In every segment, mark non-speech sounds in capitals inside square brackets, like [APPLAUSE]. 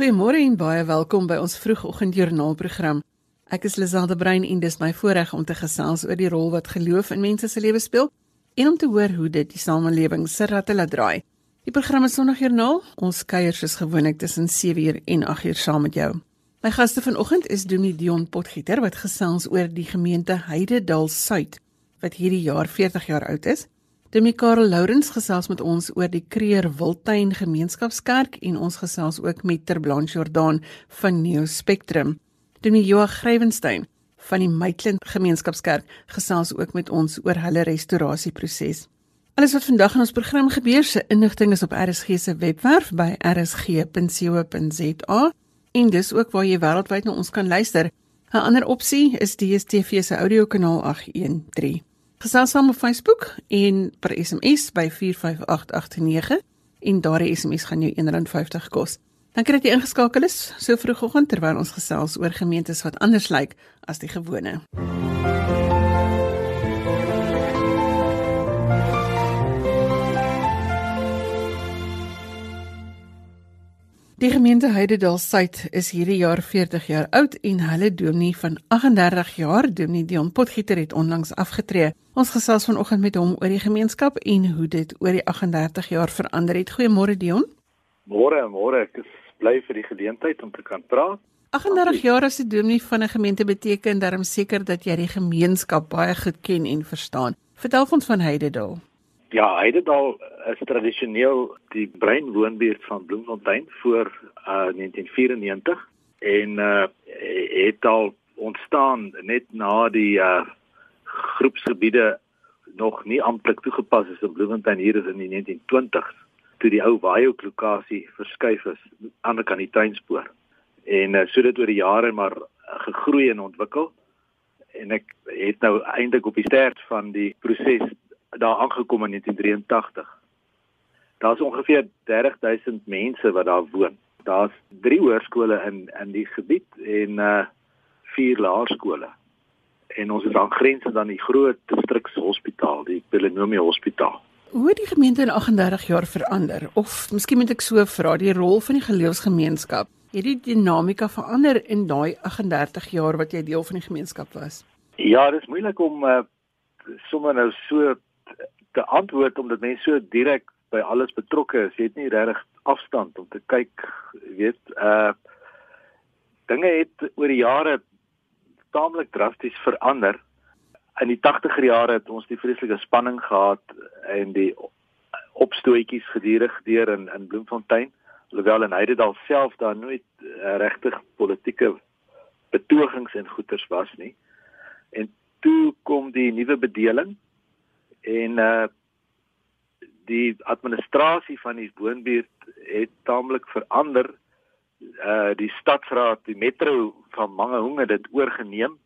Goeiemôre en baie welkom by ons vroegoggendjoernaalprogram. Ek is Lizande Brein en dis my voorreg om te gesels oor die rol wat geloof in mense se lewens speel en om te hoor hoe dit die samelewing se ratte laat draai. Die program is Sondagjoernaal. Ons kuier soos gewoonlik tussen 7uur en 8uur saam met jou. My gaste vanoggend is Dominee Dion Potgieter wat gesels oor die gemeente Heidedal Suid wat hierdie jaar 40 jaar oud is. Dominee Karel Lourens gesels met ons oor die Kreer Wildtuin Gemeenskapskerk en ons gesels ook met Ter Blanche Jordan van Neo Spectrum. Dominee Joa Grywenstein van die Maitland Gemeenskapskerk gesels ook met ons oor hulle restaurasieproses. Alles wat vandag in ons program gebeur se inligting is op RSG se webwerf by rsg.co.za en dis ook waar jy wêreldwyd na ons kan luister. 'n Ander opsie is DStv se audiokanaal 813. Gesels saam op Facebook en per SMS by 45889 en daardie SMS gaan jou R1.50 kos. Dankie dat jy ingeskakel is so vroegoggend terwyl ons gesels oor gemeentes wat anders lyk as die gewone. Die gemeente Heidedal Suid is hierdie jaar 40 jaar oud en hulle dominee van 38 jaar, dominee Dion Potgieter het onlangs afgetree. Ons gesels vanoggend met hom oor die gemeenskap en hoe dit oor die 38 jaar verander het. Goeiemôre Dion. Môre, môre. Ek is bly vir die geleentheid om te kan praat. 38 jaar as 'n dominee van 'n gemeente beteken daarom seker dat jy die gemeenskap baie goed ken en verstaan. Vertel ons van Heidedal. Ja, Heidedal is tradisioneel die breinwoonbuurt van Bloemfontein voor uh, 1994 en uh, het al ontstaan net na die uh, groepsgebiede nog nie amptelik toegepas is in Bloemfontein hier is in die 1920s toe die ou Waihoek lokasie verskuif is aan die kant die tuinspoor. En uh, so dit oor die jare maar gegroei en ontwikkel en ek het nou eintlik op die stert van die proses daar aangekom in 1983. Daar's ongeveer 30000 mense wat daar woon. Daar's 3 hoërskole in in die gebied en uh 4 laerskole. En ons is aan grense dan die groot distrikshospitaal, die Pelenomie Hospitaal. Hoe het die gemeente in 38 jaar verander? Of miskien moet ek so vra, die rol van die geloofsgemeenskap, het die dinamika verander in daai 38 jaar wat jy deel van die gemeenskap was? Ja, dit is moeilik om uh, sommer nou so te antwoord omdat mense so direk by alles betrokke is. Jy het nie regtig afstand om te kyk, weet, uh dinge het oor die jare taamlik drasties verander. In die 80er jare het ons die vreeslike spanning gehad en die opstootjies gedurig deur in in Bloemfontein alhoewel in Heidedal self daar nooit uh, regtig politieke betogings en goeters was nie. En toe kom die nuwe bedeling en uh die administrasie van die woonbuurt het taamlik verander uh die stadsraad die metro van het dit oorgeneem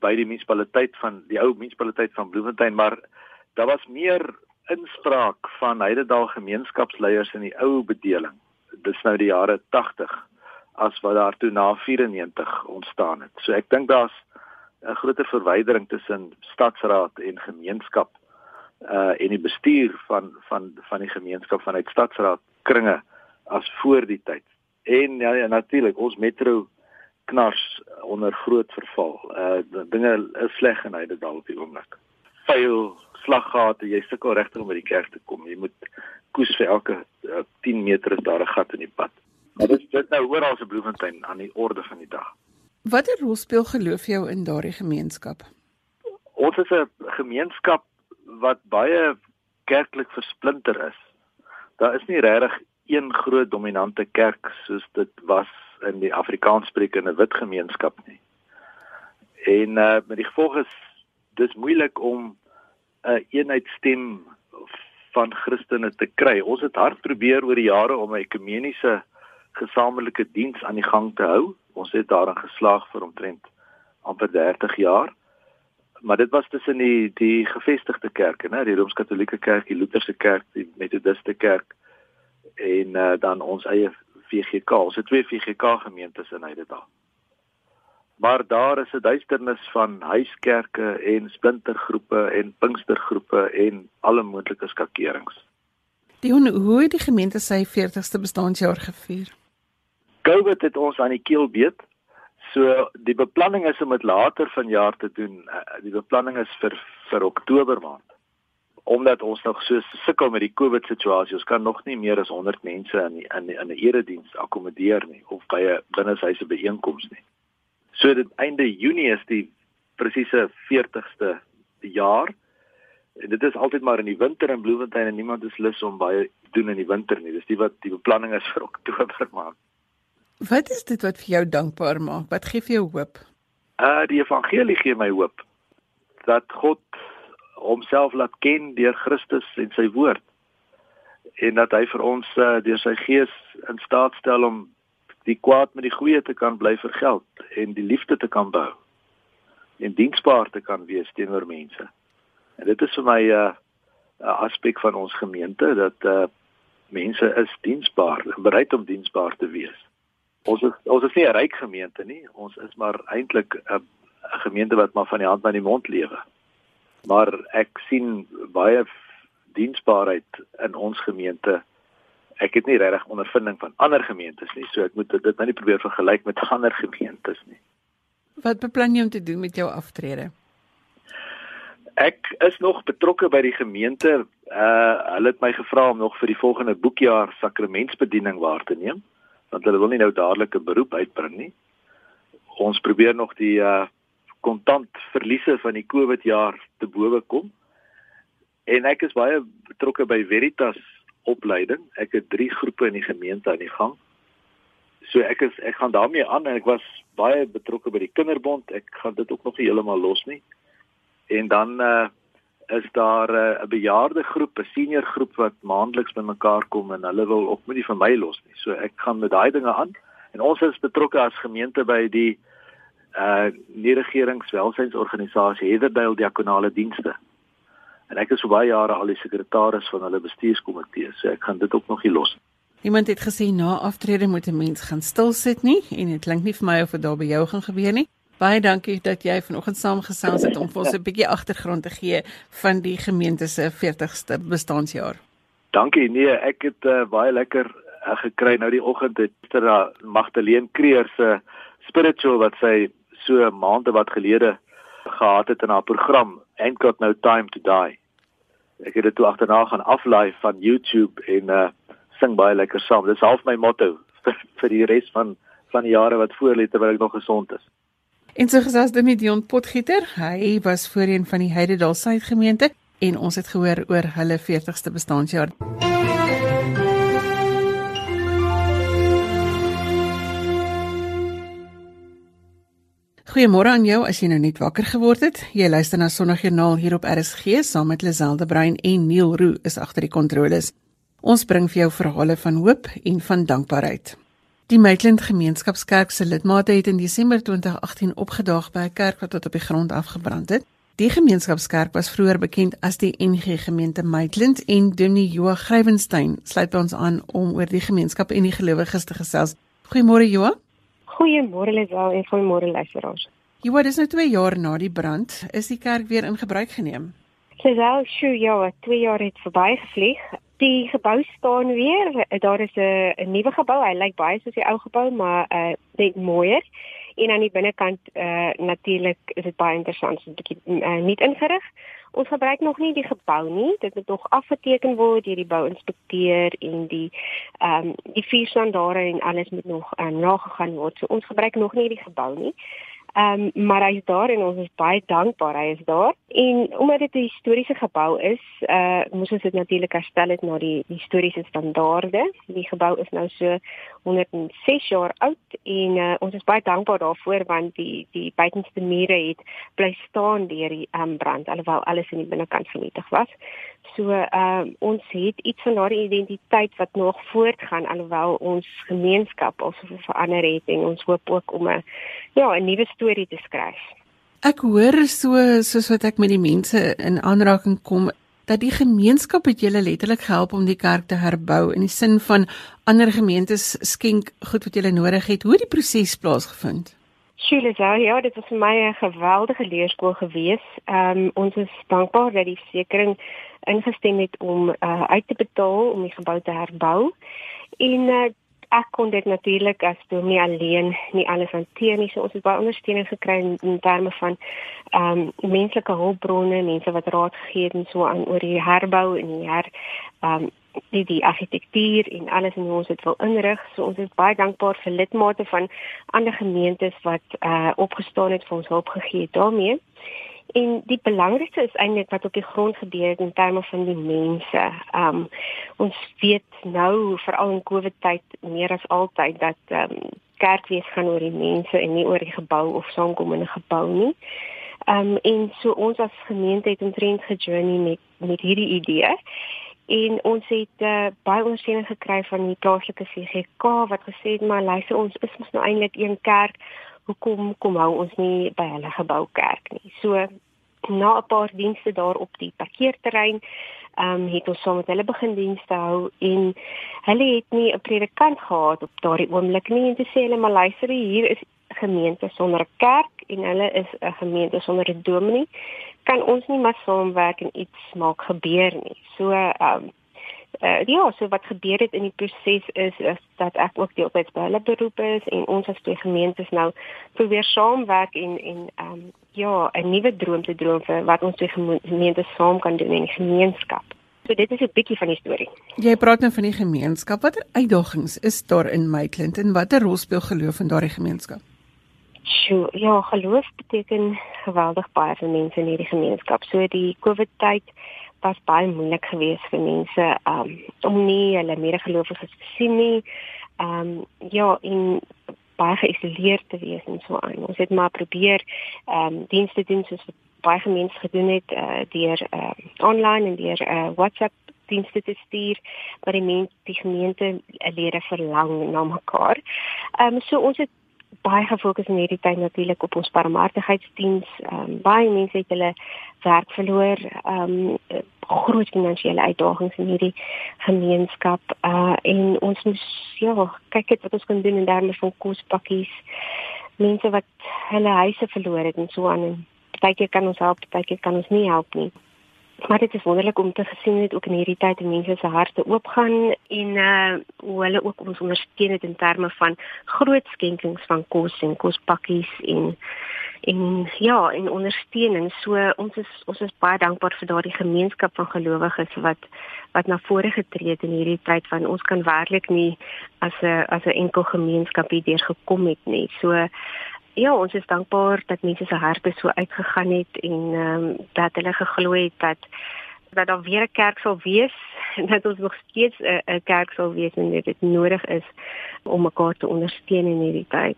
by die munisipaliteit van die ou munisipaliteit van Bloemfontein, maar daar was meer inspraak van Heidedal gemeenskapsleiers in die ou bedeling. Dis nou die jare 80 as wat daar toe na 94 ontstaan het. So ek dink daar's 'n groter verwydering tussen stadsraad en gemeenskap uh en die bestuur van van van die gemeenskap vanuit stadsraad kringe as voor die tyd. En ja, ja natuurlik ons metro knars onder groot verval. Uh dinge is sleg in Heidedal op die oomblik. Vuil slaggate, jy sukkel regtig om by die kerk te kom. Jy moet koes vir elke uh, 10 meter is daar 'n gat in die pad. Maar dit dit nou oral se Bloemfontein aan die orde van die dag. Watter rol speel geloof jou in daardie gemeenskap? Ons is 'n gemeenskap wat baie kerklik versplinter is. Daar is nie regtig een groot dominante kerk soos dit was in die Afrikaanssprekende wit gemeenskap nie. En uh met die gevolg is dis moeilik om 'n uh, eenheidstem van Christene te kry. Ons het hard probeer oor die jare om 'n ekumeniese gesamentlike diens aan die gang te hou. Ons het daarin geslaag vir omtrent amper 30 jaar. Maar dit was tussen die die gevestigde kerke, né, die Rooms-Katolieke Kerk, die Lutherse Kerk, die Methodiste Kerk en uh, dan ons eie VGK. Ons het twee VGK gemeentes in Heidedal. Maar daar is 'n duisternis van huiskerke en splintergroepe en pinkstergroepe en alle moontlike skakerings. Die hoe het die gemeente sy 40ste bestaanjaar gevier? COVID het ons aan die keel beet. So die beplanning is om dit later vanjaar te doen. Uh, die beplanning is vir vir Oktober maand. Omdat ons nog so sukkel met die COVID situasie, ons kan nog nie meer as 100 mense in die, in die, in 'n erediens akkommodeer nie of by 'n binneshuise byeenkoms nie. So dit einde Junie is die presiese 40ste jaar. En dit is altyd maar in die winter in Bloemfontein en niemand is lus om baie doen in die winter nie. Dis die wat die beplanning is vir Oktober maand. Wat is dit wat vir jou dankbaar maak? Wat gee vir jou hoop? Uh die evangelie gee my hoop dat God homself laat ken deur Christus en sy woord. En dat hy vir ons uh, deur sy gees in staat stel om die kwaad met die goeie te kan bly vergeld en die liefde te kan bou en diensbaar te kan wees teenoor mense. En dit is vir my uh, 'n aspek van ons gemeente dat uh mense is diensbaar, bereid om diensbaar te wees. Ons is ons is nie 'n ryk gemeente nie. Ons is maar eintlik 'n 'n gemeente wat maar van die hand na die mond lewe. Maar ek sien baie diensbaarheid in ons gemeente. Ek het nie regtig ondervinding van ander gemeentes nie, so ek moet dit nou nie probeer vergelyk met [LAUGHS] ander gemeentes nie. Wat beplan jy om te doen met jou aftrede? Ek is nog betrokke by die gemeente. Uh hulle het my gevra om nog vir die volgende boekjaar sakramentsbediening waar te neem want hulle wil nie nou dadelik 'n beroep uitbring nie. Ons probeer nog die uh kontant verliese van die COVID jaar te bowe kom. En ek is baie betrokke by Veritas opleiding. Ek het 3 groepe in die gemeente aan die gang. So ek is ek gaan daarmee aan en ek was baie betrokke by die kinderbond. Ek gaan dit ook nog heeltemal los nie. En dan uh is daar eh, 'n uh, bejaarde groep, 'n senior groep wat maandeliks bymekaar kom en hulle wil ook nie vir my los nie. So ek gaan met daai dinge aan en ons is betrokke as gemeente by die uh nie-regeringswelsynsorganisasie Heatherdale Diakonale Dienste. En ek is vir baie jare al die sekretaris van hulle bestuurskomitee, so ek gaan dit ook nog nie los nie. Iemand het gesê na aftrede moet 'n mens gaan stil sit nie en dit klink nie vir my of dit daar by jou gaan gebeur nie. Baie dankie dat jy vanoggend saamgesels het om ons 'n bietjie agtergrond te gee van die gemeente se 40ste bestaanjaar. Dankie. Nee, ek het uh, baie lekker uh, gekry nou die oggend het Sister Magdalene Kreer se spiritual wat sy so maande wat gelede gehad het in haar program Ain't Got No Time to Die. Ek het dit toe agterna gaan aflaai van YouTube en uh sing baie lekker saam. Dis half my motto vir, [LAUGHS] vir die res van van die jare wat voorlê terwyl ek nog gesond is. En so gesels dit met Dion Potgieter. Hy was voorheen van die Heidedal Suid gemeente en ons het gehoor oor hulle 40ste bestaanjaar. Goeiemôre aan jou as jy nou net wakker geword het. Jy luister na Sondagjoernaal hier op RSG saam met Liselde Brein en Neil Roo is agter die kontroles. Ons bring vir jou verhale van hoop en van dankbaarheid. Die Maitland Gemeenskapskerk se lidmate het in Desember 2018 opgedaag by 'n kerk wat tot op die grond afgebrand het. Die gemeenskapskerk was vroeër bekend as die NG Gemeente Maitland en Dominee Joa Grywenstein sluit by ons aan om oor die gemeenskap en die gelowiges te gesels. Goeiemôre Joa. Goeiemôre Lisel en goeiemôre luisteraars. Joa, dis nou 2 jaar na die brand, is die kerk weer in gebruik geneem? Lisel, sjoe, ja, 2 jaar het verbygevlieg. Die gebou staan weer. Daar is 'n nuwe gebou. Hy lyk baie soos die ou gebou, maar uh net mooier. En aan die binnekant uh natuurlik is dit baie interessant, so 'n bietjie uh, nie ingerig. Ons gebruik nog nie die gebou nie. Dit moet nog afgeteken word deur die bouinspekteur en die ehm um, die vier standaarde en alles moet nog uh, nagegaan word. So ons gebruik nog nie die gebou nie. Ehm um, maar hy is daar en ons is baie dankbaar hy is daar. En omdat dit 'n historiese gebou is, uh moes ons dit natuurlik herstel het na die, historiese standaarde. Die gebou is nou so 106 jaar oud en uh, ons is baie dankbaar daarvoor want die die buitenste mure het bly staan deur die um, brand alhoewel alles in die binnekant vernietig was. So uh ons het iets van daardie identiteit wat nog voortgaan alhoewel ons gemeenskap also verander het en ons hoop ook om 'n ja, 'n nuwe te skryf. Ek hoor so soos wat ek met die mense in aanraking kom dat die gemeenskap het julle letterlik gehelp om die kerk te herbou in die sin van ander gemeentes skenk goed wat julle nodig het. Hoe het die proses plaasgevind? Sou ja, dit was vir my 'n geweldige leerskool gewees. Ehm um, ons is dankbaar dat die versekerings ingestem het om uh, uit te betaal om die gebou te herbou. En uh, ek kon dit natuurlik as dominee alleen nie alles hanteer nie. So ons het baie ondersteuning gekry in, in terme van ehm um, menslike hulpbronne, mense wat raad gegee het en so aan oor die herbou en die her ehm um, die die argitektuur en alles en hoe ons dit wil inrig. So ons is baie dankbaar vir lidmate van ander gemeentes wat uh opgestaan het vir ons hulp gegee daarmee. En die belangrikste is eintlik wat op die grond gebeur in terme van die mense. Um ons weet nou veral in Covid tyd meer as altyd dat um kerkwees gaan oor die mense en nie oor die gebou of saamkom in 'n gebou nie. Um en so ons as gemeente het omtrent gejourney met met hierdie idee en ons het uh, baie ondersteuning gekry van die plaaslike CGK wat gesê het maar luister ons is mos nou eintlik een kerk hoekom kom hou ons nie by hulle gebou kerk nie so na 'n paar dienste daar op die parkeerterrein ehm um, het ons saam met hulle begin dienste hou en hulle het nie 'n predikant gehad op daardie oomblik nie en te sê hulle maar luister hier is gemeente sonder 'n kerk en hulle is 'n gemeente sonder 'n dominee kan ons nie maar saamwerk en iets maak gebeur nie. So ehm um, uh, ja, so wat gebeur het in die proses is is dat ek ook deeltyds by hulle beroep is en ons as twee gemeentes nou probeer saamwerk en en ehm um, ja, 'n nuwe droom te droom vir wat ons twee gemeentes saam kan doen in die gemeenskap. So dit is 'n bietjie van die storie. Jy praat nou van die gemeenskap. Watter uitdagings is daar in Maitland en watter rol speel geloof in daardie gemeenskap? Sjoe, ja, geloof beteken geweldig baie vir mense in hierdie gemeenskap. So die COVID tyd was baie moeilik geweest vir mense um om nie hulle medegelowiges te sien nie. Um ja, in baie geïsoleerd te wees en so aan. Ons het maar probeer um dienste doen soos wat baie gemeente gedoen het uh, deur uh, online en deur uh, WhatsApp dienste te stuur wat die mense die gemeente lede verlang na mekaar. Ehm um, so ons het baie gefokus in hierdie tyd natuurlik op ons barmhartigheidsdiens. Ehm um, baie mense het hulle werk verloor. Ehm um, groot finansiële uitdagings in hierdie gemeenskap. Uh en ons moet ja, kyk wat ons kan doen in terme van kospakkies. Mense wat hulle huise verloor het en so aan en partykeer kan ons help, partykeer kan ons nie help nie. Maar dit is wonderlik om te gesien het ook in hierdie tyd hoe mense se harte oopgaan en uh hoe hulle ook ons ondersteun het in terme van groot skenkings van kos en kospakkies en en ja, en ondersteuning. So ons is ons is baie dankbaar vir daardie gemeenskap van gelowiges wat wat na vore getree het in hierdie tyd van ons kan werklik nie as 'n as 'n enkel gemeenskap hierdeur gekom het nie. So ja, ons is dankbaar dat mense se harte so uitgegaan het en ehm um, dat hulle geglo het dat dat daar weer 'n kerk sal wees en dat ons nog steeds 'n kerk sal wees en dit dit nodig is om mekaar te ondersteun in hierdie tyd.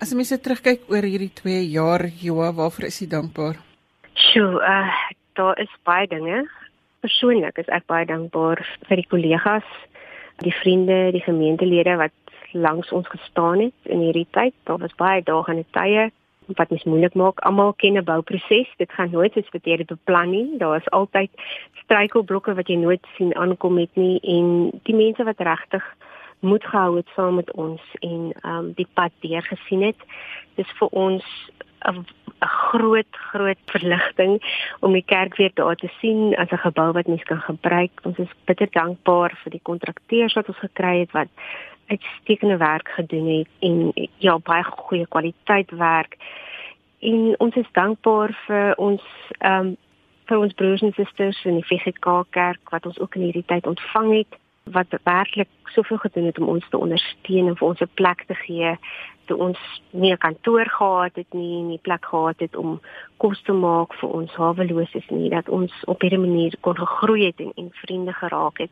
As jy mense terugkyk oor hierdie 2 jaar, Joa, waarvoor is jy dankbaar? Sjoe, uh daar is baie dinge. Persoonlik is ek baie dankbaar vir die kollegas, die vriende, die gemeentelede wat langs ons gestaan het in hierdie tyd. Daar was baie dae en tye wat mens moeilik maak. Almal ken 'n bouproses. Dit gaan nooit soos wat jy dit beplan nie. Daar is altyd struikelblokke wat jy nooit sien aankom het nie en die mense wat regtig moed gehou het saam met ons en um, die pad deur gesien het. Dis vir ons 'n groot groot verligting om die kerk weer daar te sien as 'n gebou wat mens kan gebruik. Ons is bitter dankbaar vir die kontrakteurs wat ons gekry het wat uitstekende werk gedoen het en ja baie goeie kwaliteit werk. En ons is dankbaar vir ons ehm um, vir ons broers en susters in die VGK kerk wat ons ook in hierdie tyd ontvang het wat werklik soveel gedoen het om ons te ondersteun en vir ons 'n plek te gee toe ons nie 'n kantoor gehad het nie, nie plek gehad het om kos te maak vir ons haweloses nie, dat ons op hierdie manier kon gegroei het en, en vriende geraak het.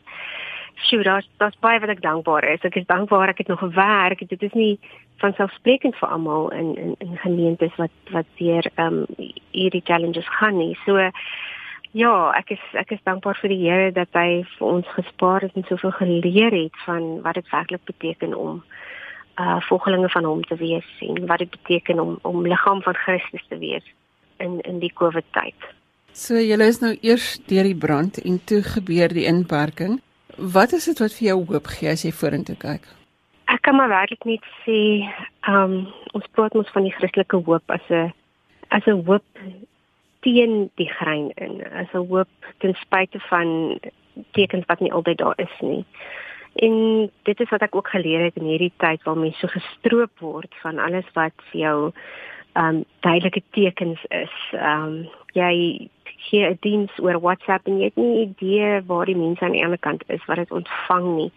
Sjoe, daar's daar's baie wat ek dankbaar is. Ek is dankbaar ek het nog gewerk. Dit is nie van selfsprekend vir almal in in in gemeentes wat wat deur ehm um, hierdie challenges gaan nie. So ja, ek is ek is dankbaar vir die Here dat hy vir ons gespaar het en soveel geleer het van wat dit werklik beteken om uh volgelinge van hom te wees en wat dit beteken om om liggaam van Christus te wees in in die COVID tyd. So julle is nou eers deur die brand en toe gebeur die inperking. Wat is dit wat vir jou hoop gee as jy vorentoe kyk? Ek kan maar werklik net sê, ehm um, ons praat mos van die Christelike hoop as 'n as 'n hoop teen die grein in, as 'n hoop ten spyte van tekens wat nie altyd daar is nie. En dit is wat ek ook geleer het in hierdie tyd waar mense so gestroop word van alles wat vir jou um duidelike tekens is. Um jy gee 'n diens oor WhatsApp en jy het nie idee waar die mense aan die ander kant is wat dit ontvang nie.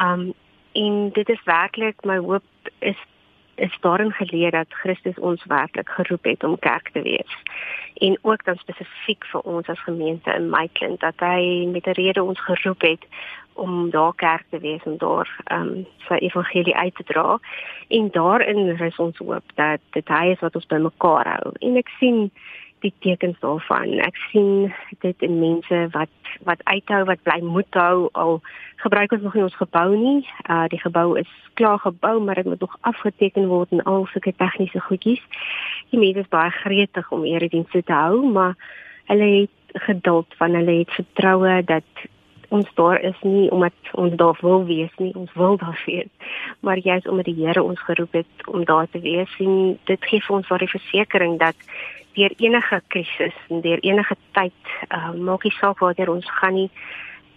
Um en dit is werklik my hoop is is daarin geleer dat Christus ons werklik geroep het om kerk te wees. En ook dan spesifiek vir ons as gemeente in Maitland dat hy met 'n rede ons geroep het om daar kerk te wees en daar ehm um, sy evangelie uit te dra. En daarin is ons hoop dat dit hy is wat ons bymekaar hou. En ek sien die tekens daarvan. Ek sien dit in mense wat wat uithou, wat bly moed hou al gebruik ons nog nie ons gebou nie. Uh die gebou is klaar gebou, maar dit moet nog afgeteken word en al sulke tegniese goedjies. Die mense is baie gretig om eredienste te hou, maar hulle het geduld van hulle het vertroue dat ons daar is nie omdat ons daar wil wees nie, ons wil daar wees, maar jy's omdat die Here ons geroep het om daar te wees en dit gee vir ons daardie versekering dat deur enige krisis en deur enige tyd, uh, maak nie saak waar ons gaan nie,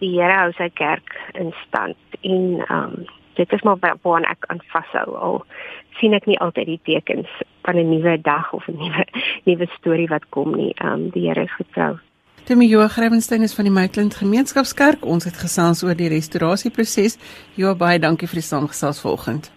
die Here hou sy kerk in stand en um, dit is maar waar ek aan vashou al sien ek nie altyd die tekens van 'n nuwe dag of 'n nuwe [LAUGHS] nuwe storie wat kom nie. Um, die Here is getrou. Timmy Joa Grevenstein is van die Maitland Gemeenskapskerk. Ons het gesels oor die restaurasieproses. Joa, baie dankie vir die saamgesels vanoggend.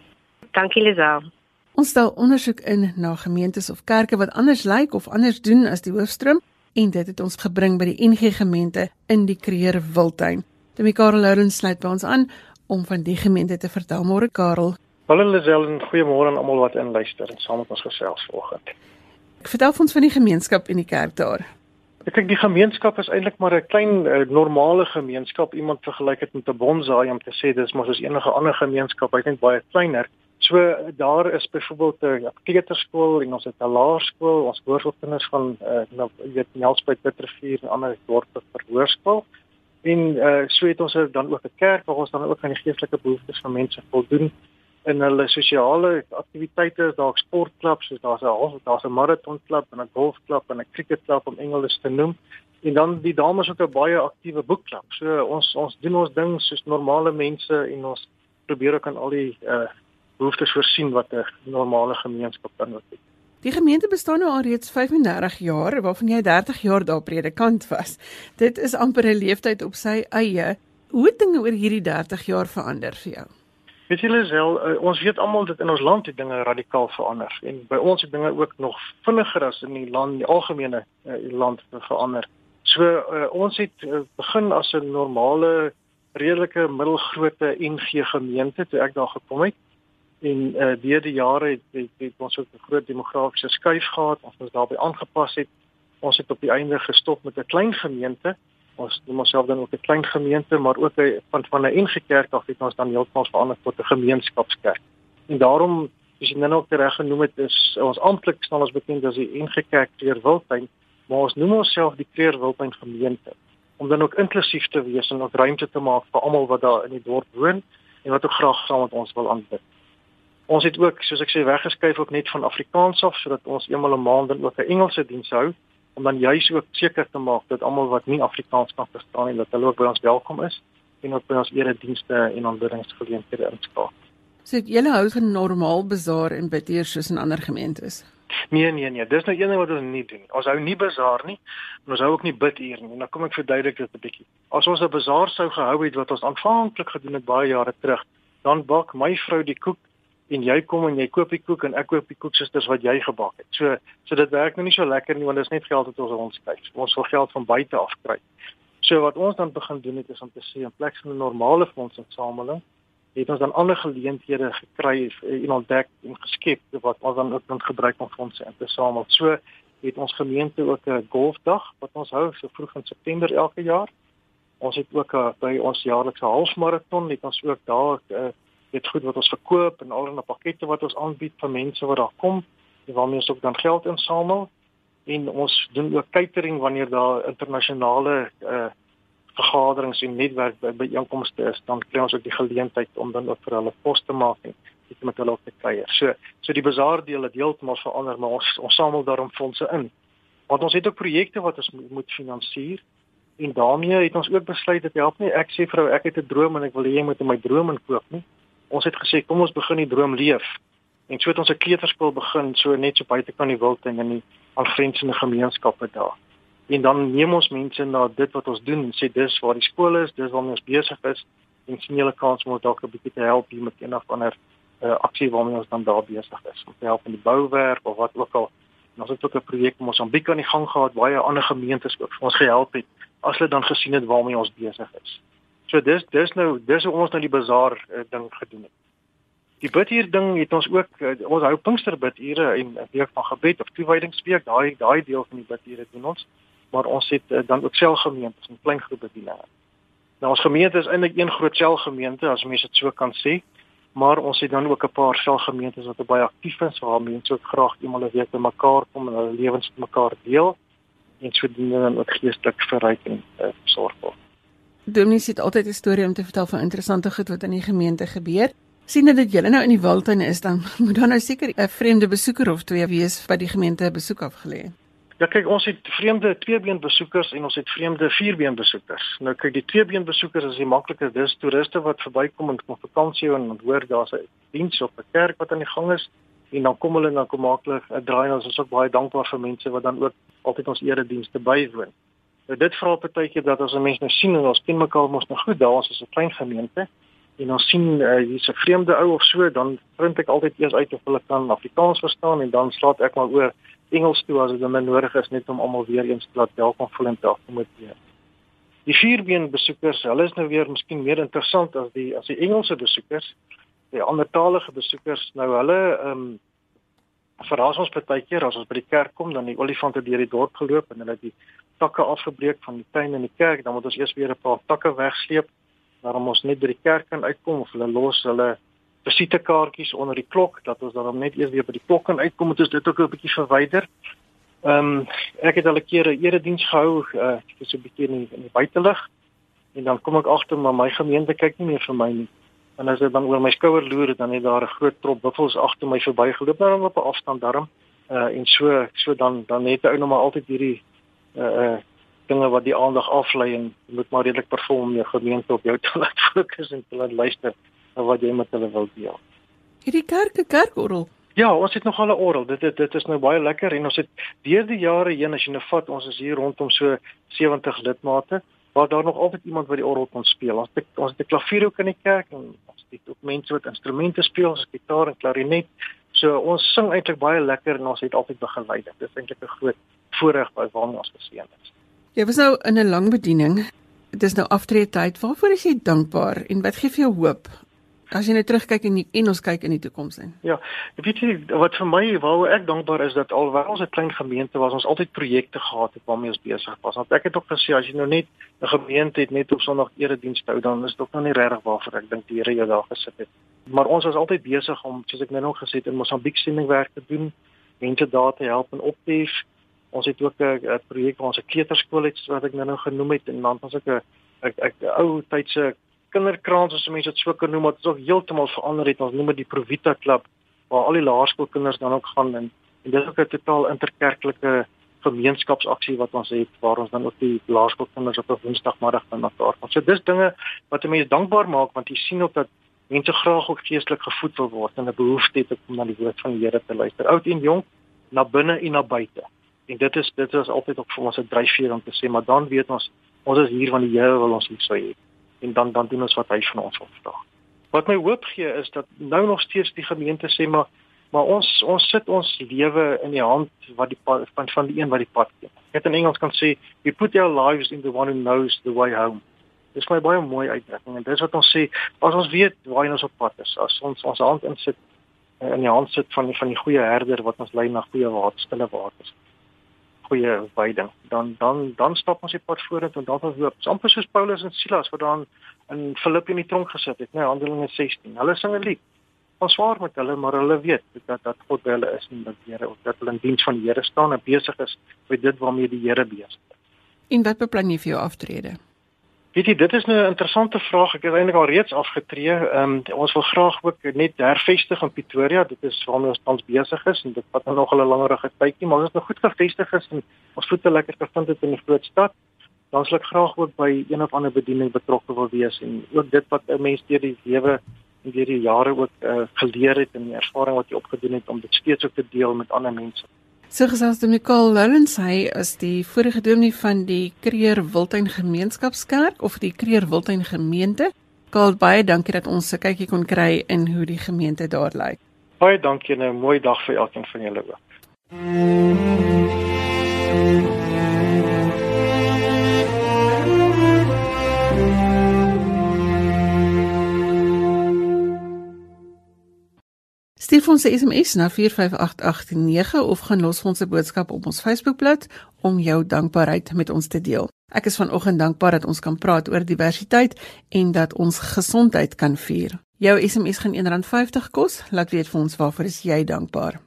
Dankie Lisel. Ons stel ondersoek in na gemeentes of kerke wat anders lyk of anders doen as die hoofstroom en dit het ons gebring by die NG gemeente in die Kreer Wildtuin. Demi Karel Lourens sluit by ons aan om van die gemeente te vertel. Môre Karel. Hallo Lisel en goeiemôre aan almal wat inluister en saam met ons gesels vanoggend. Ek vertel ons van die gemeenskap en die kerk daar. Ek dink die gemeenskap is eintlik maar 'n klein uh, normale gemeenskap. Iemand vergelyk dit met 'n bonsai om te sê dis mos soos enige ander gemeenskap, hy net baie kleiner. So daar is byvoorbeeld 'n kleuterskool en ons het 'n laerskool, ons hoërskoolkinders van uh weet Nelspruit Pitrivier en ander dorpe vir hoërskool. En uh so het ons dan ook 'n kerk waar ons dan ook aan die geestelike behoeftes van mense voldoen in hulle sosiale aktiwiteite, daar's sportklubs, soos daar's 'n daar's 'n maratonklub en 'n golfklub en 'n cricketklub om Engels te noem. En dan die dames ook 'n baie aktiewe boekklub. So ons ons doen ons ding soos normale mense en ons probeer ook aan al die uh behoeftes voorsien wat 'n normale gemeenskap kan ook het. Die gemeente bestaan nou al reeds 35 jaar, waarvan jy 30 jaar daar predikant was. Dit is amper 'n leeftyd op sy eie. Hoe het dinge oor hierdie 30 jaar verander vir jou? Weet julle sel, uh, ons weet almal dat in ons land die dinge radikaal verander en by ons het dinge ook nog vinniger as in die land, die algemene uh, land verander. So uh, ons het uh, begin as 'n normale redelike middelgrootte NG gemeente toe ek daar gekom het en uh deur die jare het, het, het ons ook 'n groot demografiese skuif gehad. Ons het daarbey aangepas het. Ons het op die einde gestop met 'n klein gemeente. Ons noem onsself dan ook 'n klein gemeente maar ook by, van van 'n NG Kerk af het ons dan heeltemal verander tot 'n gemeenskapskerk. En daarom as jy nou ook reg genoem het is ons amptelik staan ons bekend as die NG Kerk Kleurwiltuin maar ons noem onsself die Kleurwiltuin gemeente. Om dan ook inklusief te wees en ook ruimte te maak vir almal wat daar in die dorp woon en wat ook graag saam met ons wil aanbid. Ons het ook, soos ek sê, weggeskuif ook net van Afrikaans af sodat ons eenmal 'n maand dan ook 'n Engelse diens hou om dan juis ook seker te maak dat almal wat nie Afrikaans kan verstaan nie, dat hulle ook by ons welkom is en ook by ons eredienste en aanbiddingsgeleenthede inskakel. So julle hou 'n normaal bazaar en bid hier soos in ander gemeentes. Nee nee nee, dis nou een ding wat ons nie doen. Ons hou nie bazaar nie. Ons hou ook nie bid hier nie. Nou kom ek verduidelik dit 'n bietjie. As ons 'n bazaar sou gehou het wat ons aanvanklik gedoen het baie jare terug, dan bak my vrou die koek en jy kom en jy koop die koek en ek koop die koeksusters wat jy gebak het. So so dit werk nou nie so lekker nie want dit is net geld wat ons rondskryf. Ons wil geld van buite af kry. So wat ons dan begin doen het is om te sê in plek van 'n normale fondsinsameling het ons dan ander geleenthede gekry en ontdek en geskep wat ons dan ook dan gebruik om fondse in te samel. So het ons gemeente ook 'n golfdag wat ons hou so vroeg in September elke jaar. Ons het ook a, by ons jaarlikse halfmaraton het ons ook daar 'n uh, dit goed wat ons verkoop en al 'n pakkette wat ons aanbied vir mense wat daar kom en waarmee ons ook dan geld insamel en ons doen ook catering wanneer daar internasionale uh, vergaderings en netwerk by byeenkomste is dan kry ons ook die geleentheid om dan ook vir hulle pos te maak en dit met hulle op te kuier. So so die bazaar deel het heeltemal verander maar ons ons samel daarom fondse in. Want ons het ook projekte wat ons moet finansier En daarmee het ons ook besluit dat help nie ek sê vrou ek het 'n droom en ek wil hê jy moet in my droom inkoop nie. Ons het gesê kom ons begin die droom leef. En so het ons 'n kleuterskool begin so net so buite kan die wilding in die aangrensende gemeenskappe daar. En dan neem ons mense na dit wat ons doen en sê dis waar die skool is, dis waar ons besig is en sien julle kans om ons dalk 'n bietjie te help hier met een of ander uh, aksie waarmee ons dan daar besig is om te help in die bouwerk of wat ook al. En ons het ook 'n projek in Mosambiek aan die gang gehad baie ander gemeentes ook vir ons gehelp het as hulle dan gesien het waarmee ons besig is. So dis dis nou dis hoe ons nou die bazaar uh, ding gedoen het. Die bidhuur ding het ons ook uh, ons hou Pinksterbidure en 'n week van gebed of toewydingsweek, daai daai deel van die bidhure doen ons, maar ons het uh, dan ook selgemeentes en klein groepe bedieninge. Nou ons gemeente is eintlik een groot selgemeente as mense dit so kan sê, maar ons het dan ook 'n paar selgemeentes wat baie aktief is waar mense ook graag eenmal 'n week bymekaar kom en hulle lewens met mekaar deel en sodoende dan ook geestelik verryk en uh, sorg word. Dominee het altyd 'n storie om te vertel van interessante goed wat in die gemeente gebeur. Sien dit julle nou in die wildtuin is dan [LAUGHS] moet dan nou seker 'n vreemde besoeker of twee wees wat die gemeente besoek afgelê. Ja kyk, ons het vreemde tweebeen besoekers en ons het vreemde vierbeen besoekers. Nou kyk, die tweebeen besoekers is die makliker. Dis toeriste wat verbykom en kom vakansie en hoor daar's 'n diens of 'n kerk wat aan die gang is en dan kom hulle dan kom maklik 'n draai en ons is ook baie dankbaar vir mense wat dan ook altyd ons eredienste bywoon. Nou dit vra partykeer dat as 'n mens nou sien en ons ken mekaar mos nog goed, daar is 'n klein gemeente en ons sien uh, hier's 'n vreemde ou of so, dan vind ek altyd eers uit of hulle kan Afrikaans verstaan en dan slaat ek maar oor Engels toe as dit nodig is net om almal weer eens te laat welkom voel en te akkommodeer. Die vierbeen besoekers, hulle is nou weer miskien meer interessant as die as die Engelse besoekers. Die andertalige besoekers, nou hulle ehm um, verras ons baie keer as ons by die kerk kom dan die olifante deur die dorp geloop en hulle het die takke afgebreek van die tuin en die kerk, dan moet ons eers weer 'n paar takke wegsleep waarom ons net by die kerk kan uitkom of hulle los hulle visitekaartjies onder die klok dat ons dan net eers weer by die klok kan uitkom moet ons dit ook 'n bietjie verwyder. Ehm um, ek het al 'n keer 'n erediens gehou uh vir so 'n bietjie in die, in die buitelug en dan kom ek agter maar my gemeente kyk nie meer vir my nie. En as ek dan oor my skouer loer dan het daar 'n groot trop buffels agter my verbygeloop nou op 'n afstand daarom uh en so so dan dan net ou nog maar altyd hierdie uh dinge wat die aandag aflei en moet maar redelik perform jou gemeente op jou [LAUGHS] te laat fokus en te laat luister wat jy met hulle wil deel. Hierdie kerk, kerkorrel. Ja, ons het nog al 'n orgel. Dit dit dit is nou baie lekker en ons het deur die jare heen as jy nou vat, ons is hier rondom so 70 lidmate waar daar nog altyd iemand wat die orgel kon speel. Ons het ons het 'n klavier ook in die kerk en ons het ook mense wat instrumente speel, soos gitaar en klarinet. So ons sing eintlik baie lekker en ons het altyd begelei. Dit is eintlik 'n groot voorreg waarmee ons geseën is. Jy was nou in 'n lang bediening. Dit is nou aftrede tyd. Waarvoor is jy dankbaar en wat gee vir jou hoop As jy net terugkyk en, en ons kyk in die toekoms in. Ja, weet jy wat vir my waaroor ek dankbaar is dat alhoewel ons 'n klein gemeente was, ons altyd projekte gehad het waarmee ons besig was. Want ek het ook gesê as jy nou net 'n gemeente het net op Sondag erediens hou, dan is dit ook nog nie regtig waarvoor ek dink die Here jou daar gesit het. Maar ons was altyd besig om, soos ek nou nog gesê het, in Mosambiek sendingwerk te doen, mense daar te help en op te hef. Ons het ook 'n projek waar ons 'n kleuterskool het wat ek nou nou genoem het en dan was ek 'n 'n ou tydse kinderkraans as mense dit so kan noem wat ook heeltemal verander het. Ons noem dit die Provita Club waar al die laerskoolkinders dan ook gaan en, en dit is ook 'n totaal interkerklike gemeenskapsaksie wat ons het waar ons dan ook die laerskoolkinders op 'n Woensdagmiddag van mekaar kom. So dis dinge wat mense dankbaar maak want jy sien ook dat mense graag ook geestelik gevoed wil word en 'n behoefte het om na die woord van die Here te luister. Oud en jonk, na binne en na buite. En dit is dit is altyd ook vir ons 'n dryfveer om te sê maar dan weet ons ons is hier want die Here wil ons hier sou hê en dan dan doen ons wat hy van ons vra. Wat my hoop gee is dat nou nog steeds die gemeente sê maar maar ons ons sit ons lewe in die hand wat die pad, van van die een wat die pad ken. Net in Engels kan sê we put our lives in the one who knows the way home. Dis my baie mooi uitdrukking en dis wat ons sê as ons weet waar ons op pad is, as ons ons hand insit in die hand sit van van die goeie herder wat ons lei na goeie water, stille waters goeie weiding, dan dan dan stap ons die pad vorentoe en dan ons hoop. Amper soos Paulus en Silas wat dan in Filippe in die tronk gesit het, nee, Handelinge 16. Hulle sing 'n lied. Ons swaar met hulle, maar hulle weet dat dat God by hulle is en dat die Here of dat hulle in diens van die Here staan en besig is met dit waarmee die Here besig is. En wat beplan jy vir jou aftrede? Weet jy, dit is nou 'n interessante vraag. Ek het eintlik al reeds afgetree. Ehm um, ons wil graag ook net hervestig in Pretoria. Dit is waarmee ons tans besig is en dit vat nou nog 'n langerige tydjie, maar ons is nog goed gevestig is en ons voete lekker gevind het in die groot stad. dan sal ek graag ook by een of ander bediening betrokke wil wees en ook dit wat 'n mens deur die lewe en deur die jare ook uh, geleer het en die ervaring wat jy opgedoen het om dit steeds ook te deel met ander mense. So gesels die Nicole Lawrence hy is die vorige dominee van die Kreer Wildtuin Gemeenskapskerk of die Kreer Wildtuin Gemeente. Karl baie dankie dat ons 'n kykie kon kry in hoe die gemeente daar lyk. Baie dankie en 'n mooi dag vir elkeen van julle ook. Stuur ons 'n SMS na 45889 of gaan los ons 'n boodskap op ons Facebookblad om jou dankbaarheid met ons te deel. Ek is vanoggend dankbaar dat ons kan praat oor diversiteit en dat ons gesondheid kan vier. Jou SMS gaan R1.50 kos. Laat weet vir ons waarvoor is jy dankbaar.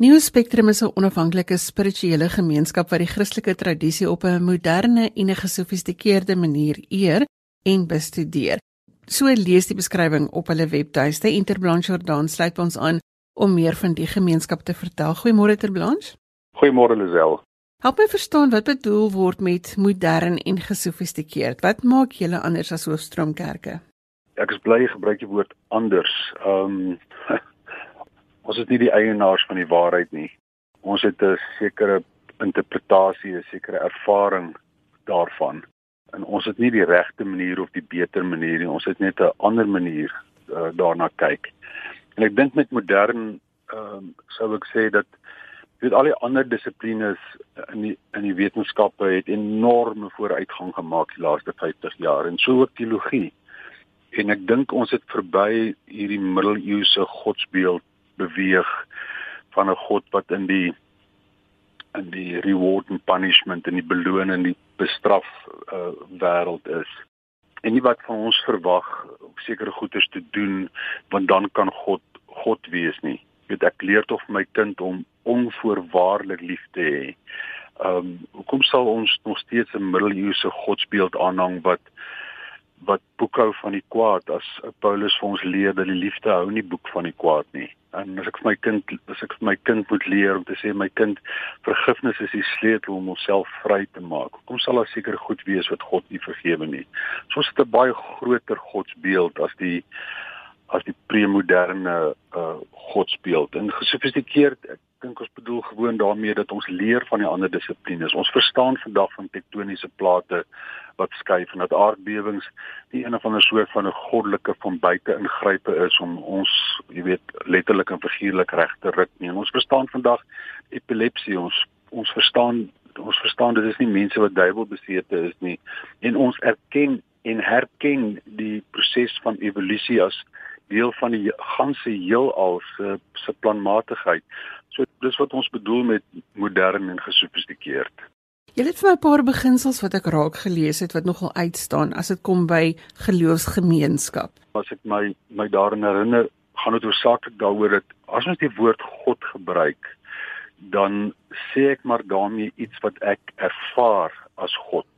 Nuwe Spectrum is 'n onafhanklike spirituele gemeenskap wat die Christelike tradisie op 'n moderne en 'n gesofistikeerde manier eer en bestudeer. So lees die beskrywing op hulle webtuiste. Interblanche Jordan sluit ons aan om meer van die gemeenskap te vertel. Goeiemôre Interblanche. Goeiemôre Lisel. Help my verstaan wat bedoel word met modern en gesofistikeerd. Wat maak julle anders as hoofstroomkerke? Ek is bly jy gebruik die woord anders. Ehm um, [LAUGHS] ons is nie die eienaars van die waarheid nie. Ons het 'n sekere interpretasie, 'n sekere ervaring daarvan. En ons het nie die regte manier of die beter manier nie. Ons het net 'n ander manier uh, daarna kyk. En ek dink met modern ehm um, sou ek sê dat weet al die ander dissiplines in die in die wetenskappe het enorme vooruitgang gemaak die laaste 50 jaar en so ook teologie. En ek dink ons het verby hierdie middeleeuse godsbeeld beweeg van 'n God wat in die in die reward and punishment en die beloon en die bestraf uh, wêreld is. En nie wat van ons verwag om sekere goeders te doen want dan kan God God wees nie. Jy weet ek leer tog my kind om onvoorwaardelik lief te hê. Ehm um, hoekom sal ons nog steeds 'n middeleeuse godsbeeld aanhang wat wat boekhou van die kwaad as Paulus vir ons leer dat die liefde hou nie boek van die kwaad nie. En as ek vir my kind as ek vir my kind moet leer om te sê my kind vergifnis is die sleutel om homself vry te maak. Kom sal daar seker goed wees wat God nie vergewe nie. So is dit 'n baie groter godsbeeld as die as die premoderne uh godsbeeld. En gesofistikeerd, ek dink ons bedoel gewoon daarmee dat ons leer van die ander dissiplines. Ons verstaan vandag van tektoniese plate wat skuif en dat aardbewings nie een of ander soort van 'n goddelike van buite ingrype is om ons, jy weet, letterlik en figuurlik reg te ruk nie. En ons verstaan vandag epilepsie, ons ons verstaan ons verstaan dit is nie mense wat duiwelbesete is nie en ons erken en herken die proses van evolusie as deel van die ganse heelal se se planmatigheid. So dis wat ons bedoel met modern en gesofistikeerd. Jy het vir 'n paar beginsels wat ek raak gelees het wat nogal uitstaan as dit kom by geloofsgemeenskap. As ek my my daarin herinner, gaan dit oorsaaklik daaroor dat as ons die woord God gebruik, dan sê ek maar daarmee iets wat ek ervaar as God.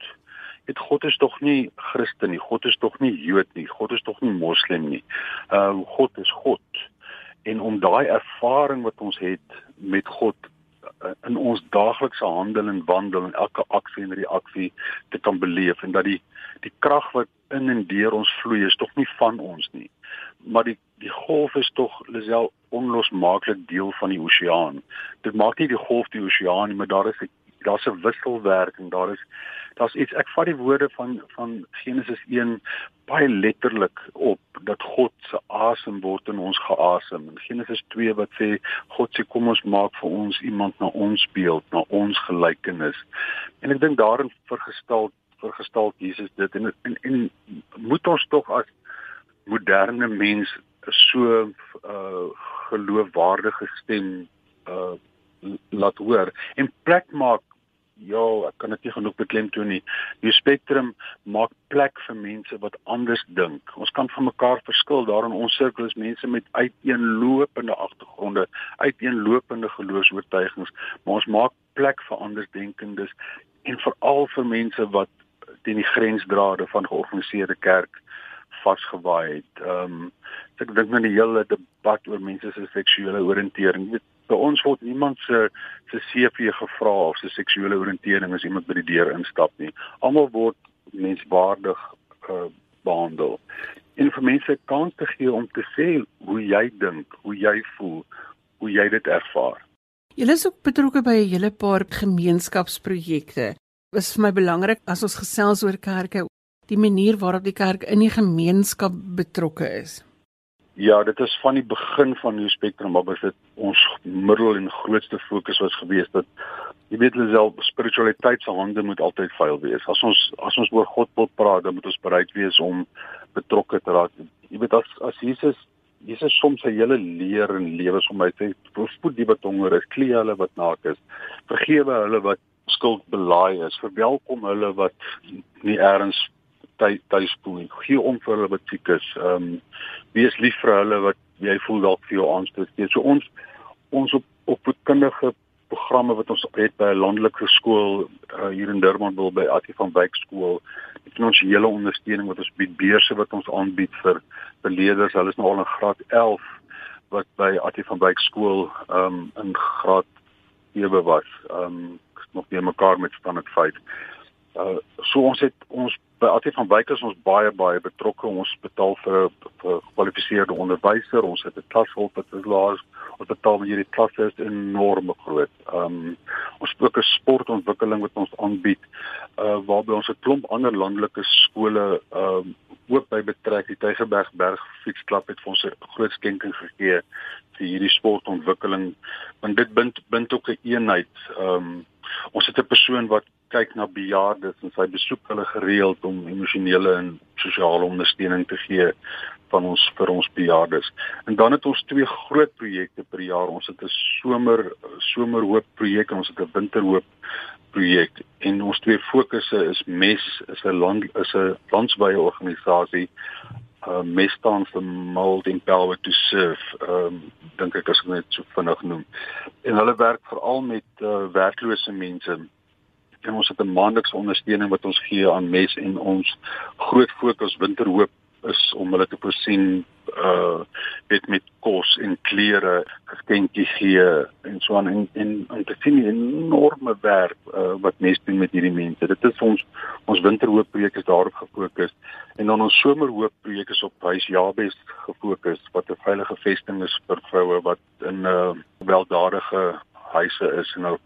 Dit God is tog nie Christen nie, God is tog nie Jood nie, God is tog nie Moslem nie. Uh God is God. En om daai ervaring wat ons het met God in ons daaglikse handel en wandel en elke aksie en reaksie te kan beleef en dat die die krag wat in en deur ons vloei is tog nie van ons nie. Maar die die golf is tog lisel onlosmaaklik deel van die oseaan. Dit maak nie die golf die oseaan nie maar daar is 'n daar's 'n wisselwerking daar is daar's iets ek vat die woorde van van Genesis 1 baie letterlik op dat God se asem word in ons geasem. En Genesis 2 wat sê God sê kom ons maak vir ons iemand na ons beeld na ons gelykenis. En ek dink daarin vergestel vergestel Jesus dit. En, en en moet ons tog as moderne mens so uh geloofwaardige stem uh laat hoor en plek maak ja, ek kan dit nie genoeg beklemtoon nie. Die spektrum maak plek vir mense wat anders dink. Ons kan van mekaar verskil. Daar in ons sirkel is mense met uiteenlopende agtergronde, uiteenlopende geloofs-oortuigings, maar ons maak plek vir andersdenkendes en veral vir mense wat teen die grensdrade van georganiseerde kerk vasgewaai het. Ehm um, ek dink nou die hele debat oor mense se seksuele oriëntering. Weet, by ons word niemand se se CV gevra of se seksuele oriëntering as iemand by die deur instap nie. Almal word menswaardig uh, behandel. En vir mense kans te gee om te sê hoe jy dink, hoe jy voel, hoe jy dit ervaar. Julle is ook betrokke by 'n hele paar gemeenskapsprojekte. Dit is vir my belangrik as ons gesels oor kerke, die manier waarop die kerk in die gemeenskap betrokke is. Ja, dit is van die begin van die spektrum, maar dit ons middel en grootste fokus was gewees dat jy weet self spiritualiteit se hande moet altyd vuil wees. As ons as ons oor God wil praat, dan moet ons bereid wees om betrokke te raak. Jy weet as as Jesus Jesus soms sy hele leer en lewe som hy sê spoed die wat honger is, klee hulle wat naak is, vergewe hulle wat skuld belaai is, verwelkom hulle wat nie eers tuis voel nie. Gee om vir hulle wat siek is. Ehm um, wees lief vir hulle wat jy voel dalk vir jou aanstoot gee. So ons ons op opvoedkundige programme wat ons het by 'n landelike skool uh, hier in Durban wil by Attie van Wyk skool. Dit is ons hele ondersteuning wat ons bied beurse wat ons aanbied vir vir leerders. Hulle is nou al in graad 11 wat by Attie van Wyk skool ehm um, in graad 7 was. Ehm um, nog nie mekaar met standaard 5. Uh so ons het ons by Attie van Wyk is ons baie baie betrokke. Ons betaal vir 'n gekwalifiseerde onderwyser. Ons het 'n klashulp wat is laas. Ons betaal vir hierdie klasse is enorm groot. Um ons ook 'n sportontwikkeling wat ons aanbied uh waarby ons 'n klomp ander landelike skole um ook by betrek. Die Tygerberg Berg fietsklub het vir ons 'n groot skenking gegee vir hierdie sportontwikkeling. Want dit bind bind ook 'n eenheid. Um ons het 'n persoon wat kyk na bejaardes en sy besoek hulle gereeld om emosionele en sosiale ondersteuning te gee van ons vir ons bejaardes. En dan het ons twee groot projekte per jaar. Ons het 'n somer somerhoop projek en ons het 'n winterhoop projek. En ons twee fokusse is MES is 'n land is 'n landwyse organisasie uh MES staan vir Mold Empower to Serve. Ehm um, dink ek as ek net so vinnig noem. En hulle werk veral met uh werklose mense en ons het 'n maandelikse ondersteuning wat ons gee aan mes en ons groot fokus winterhoop is om hulle te voorsien uh met met kos en klere, geskenkie gee en so aan en en om te sien die enorme werk uh, wat mes doen met hierdie mense. Dit is ons ons winterhoop projek is daarop gefokus en dan ons somerhoop projek is op huis Jabes gefokus wat 'n veilige vesting is vir vroue wat in 'n uh, weldadige huise is en nou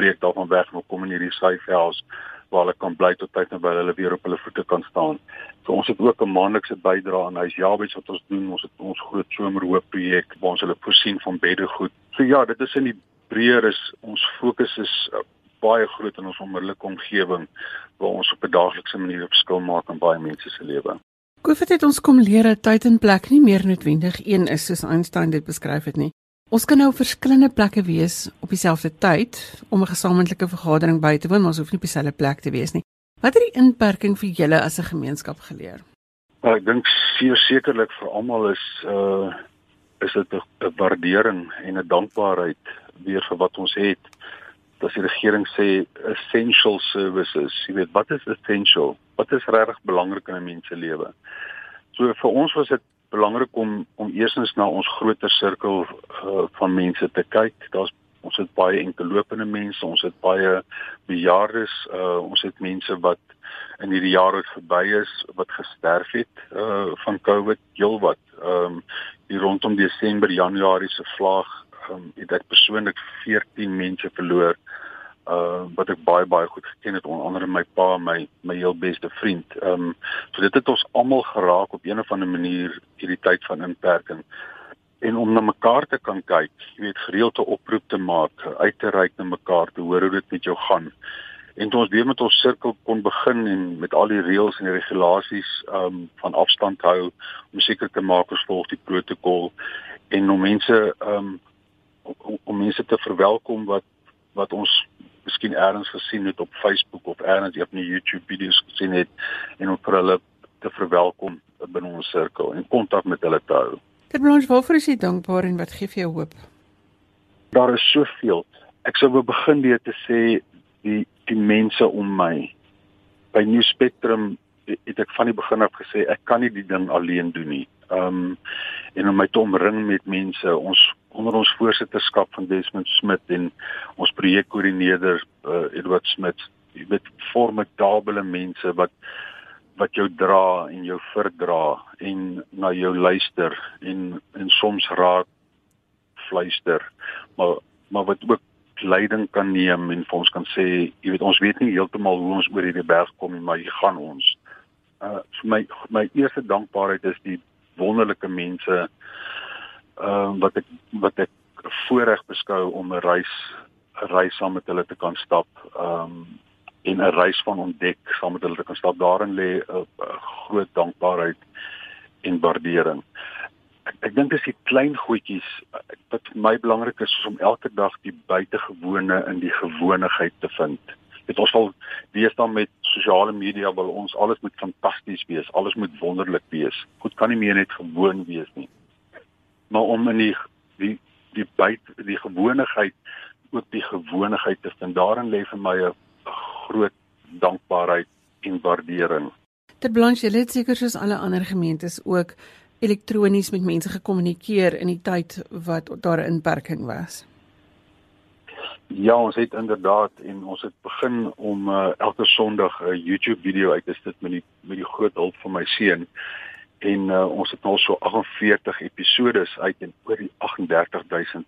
breek daarvan weg en kom in hierdie safe house waar hulle kan bly tot tyd terwyl hulle weer op hulle voete kan staan. So ons het ook 'n maandelikse bydrae aan huis Jabes wat ons doen. Ons het ons groot somerhoop projek waar ons hulle voorsien van beddegoed. So ja, dit is in die breër is ons fokus is uh, baie groot in ons onmiddellike omgewing waar ons op 'n daaglikse manier op skil maak in baie mense se lewe. COVID het ons kom leer dat tyd en plek nie meer noodwendig een is soos Einstein dit beskryf het nie. Ons kan nou op verskillende plekke wees op dieselfde tyd om 'n gesamentlike vergadering by te woon, maar ons hoef nie op dieselfde plek te wees nie. Wat het die inperking vir julle as 'n gemeenskap geleer? Nou, ek dink sekerlik vir almal is uh is dit 'n waardering en 'n dankbaarheid weer vir wat ons het. Dat die regering sê essential services, jy weet, wat is essential? Wat is regtig belangrik in 'n mens se lewe? So vir ons was dit belangrik om om eersins na ons groter sirkel uh, van mense te kyk. Daar's ons het baie enkellopende mense, ons het baie bejaardes, uh, ons het mense wat in hierdie jare verby is wat gesterf het uh van COVID heelwat. Ehm um, hier rondom Desember, Januarie se vlaag, um, het ek persoonlik 14 mense verloor uh wat ek baie baie goed geken het onder andere my pa my my heel beste vriend. Ehm um, so dit het ons almal geraak op een of ander manier hierdie tyd van inperking. En om na mekaar te kan kyk, jy weet gereelde oproep te maak, uit te reik na mekaar te hoor hoe dit met jou gaan. En toe ons weer met ons sirkel kon begin en met al die reëls en die regulasies ehm um, van afstand hou om seker te maak ons volg die protokol en om mense ehm um, om, om mense te verwelkom wat wat ons miskien eers gesien het op Facebook of eers op 'n YouTube video's gesien het en om vir hulle te verwelkom binne ons sirkel en kontak met hulle te hou. Dit beloof waarvoor is jy dankbaar en wat gee vir jou hoop? Daar is soveel. Ek sou wou begin deur te sê die die mense om my by New Spectrum het ek van die begin af gesê ek kan nie die ding alleen doen nie. Ehm um, en om my te omring met mense, ons onder ons voorsitterskap van Desmond Smit en ons projekkoördineerder uh, Edward Smit, weet formidable mense wat wat jou dra en jou verdra en na jou luister en en soms raak fluister maar maar wat ook leiding kan neem en vir ons kan sê jy weet ons weet nie heeltemal hoe ons oor hierdie berg kom nie maar jy gaan ons. Uh vir my my eerste dankbaarheid is die wonderlike mense uh wat ek wat ek voorreg beskou om 'n reis 'n reis saam met hulle te kan stap um en 'n reis van ontdek saam met hulle te kan stap daarin lê 'n groot dankbaarheid en waardering ek, ek dink dis die klein goedjies wat vir my belangrik is om elke dag die buitengewone in die gewonigheid te vind. Dit ons wil wees dan met sosiale media wil ons alles moet fantasties wees, alles moet wonderlik wees. Goed kan nie meer net gewoon wees nie. Maar om in die die die buite die gewonigheid ook die gewonigheid te vind, daarin lê vir my 'n groot dankbaarheid en waardering. Ter Blanche, jy het seker soos alle ander gemeentes ook elektronies met mense gekommunikeer in die tyd wat daar 'n inperking was? Ja, ons het inderdaad en ons het begin om uh, elke Sondag 'n YouTube video uit te sit met die met die groot hulp van my seun. En uh, ons het nou so 48 episode uit en oor die 38000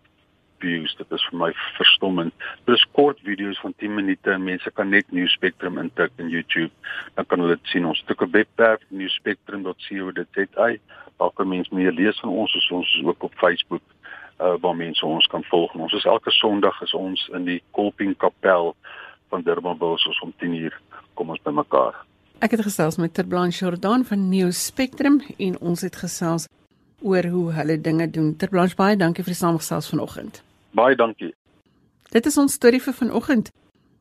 views. Dit is vir my verstommend. Dit is kort video's van 10 minute. Mense kan net New Spectrum intik in YouTube. Dan kan hulle dit sien. Ons het 'n webwerf newspectrum.co.za. Daar kan mense meer lees van ons. Ons is ook op Facebook uh, waar mense ons kan volg. Ons is elke Sondag is ons in die Kolping Kapel van Durbanville soos om 10uur kom ons bymekaar. Ek het gesels met Ter Blanche Jordan van New Spectrum en ons het gesels oor hoe hulle dinge doen. Ter Blanche baie dankie vir die samestelling vanoggend. Baie dankie. Dit is ons storie vir vanoggend.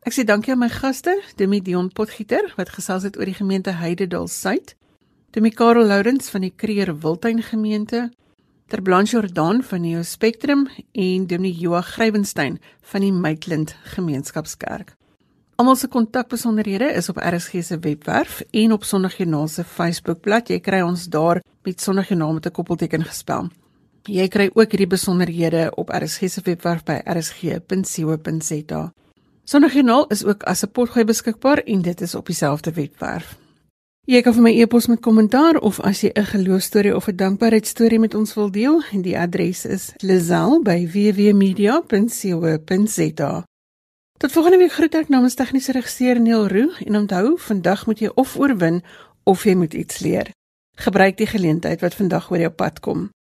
Ek sê dankie aan my gaste, Demi Dion Potgieter wat gesels het oor die gemeente Heidedal Suid, Demi Karel Lourens van die Kreer Wildtuin gemeente, Ter Blanche Jordan van Neo Spectrum en Demi Joa Grywenstein van die Maitland Gemeenskapskerk. Almal se kontakbesonderhede is op RSG se webwerf en op Sondagjoernaal se Facebookblad. Jy kry ons daar met Sondagjoernaal met 'n koppelteken gespel. Jy kry ook hierdie besonderhede op RSG se webwerf by rsg.co.za. Sondagjoernaal is ook as 'n potgooi beskikbaar en dit is op dieselfde webwerf. Jy kan vir my e-pos met kommentaar of as jy 'n geloofstorie of 'n dankbaarheidstorie met ons wil deel, die adres is lazel@wwmedia.co.za. Tot volgende week groet ek namens tegniese regisseur Neil Roo en onthou, vandag moet jy of oorwin of jy moet iets leer. Gebruik die geleentheid wat vandag oor jou pad kom.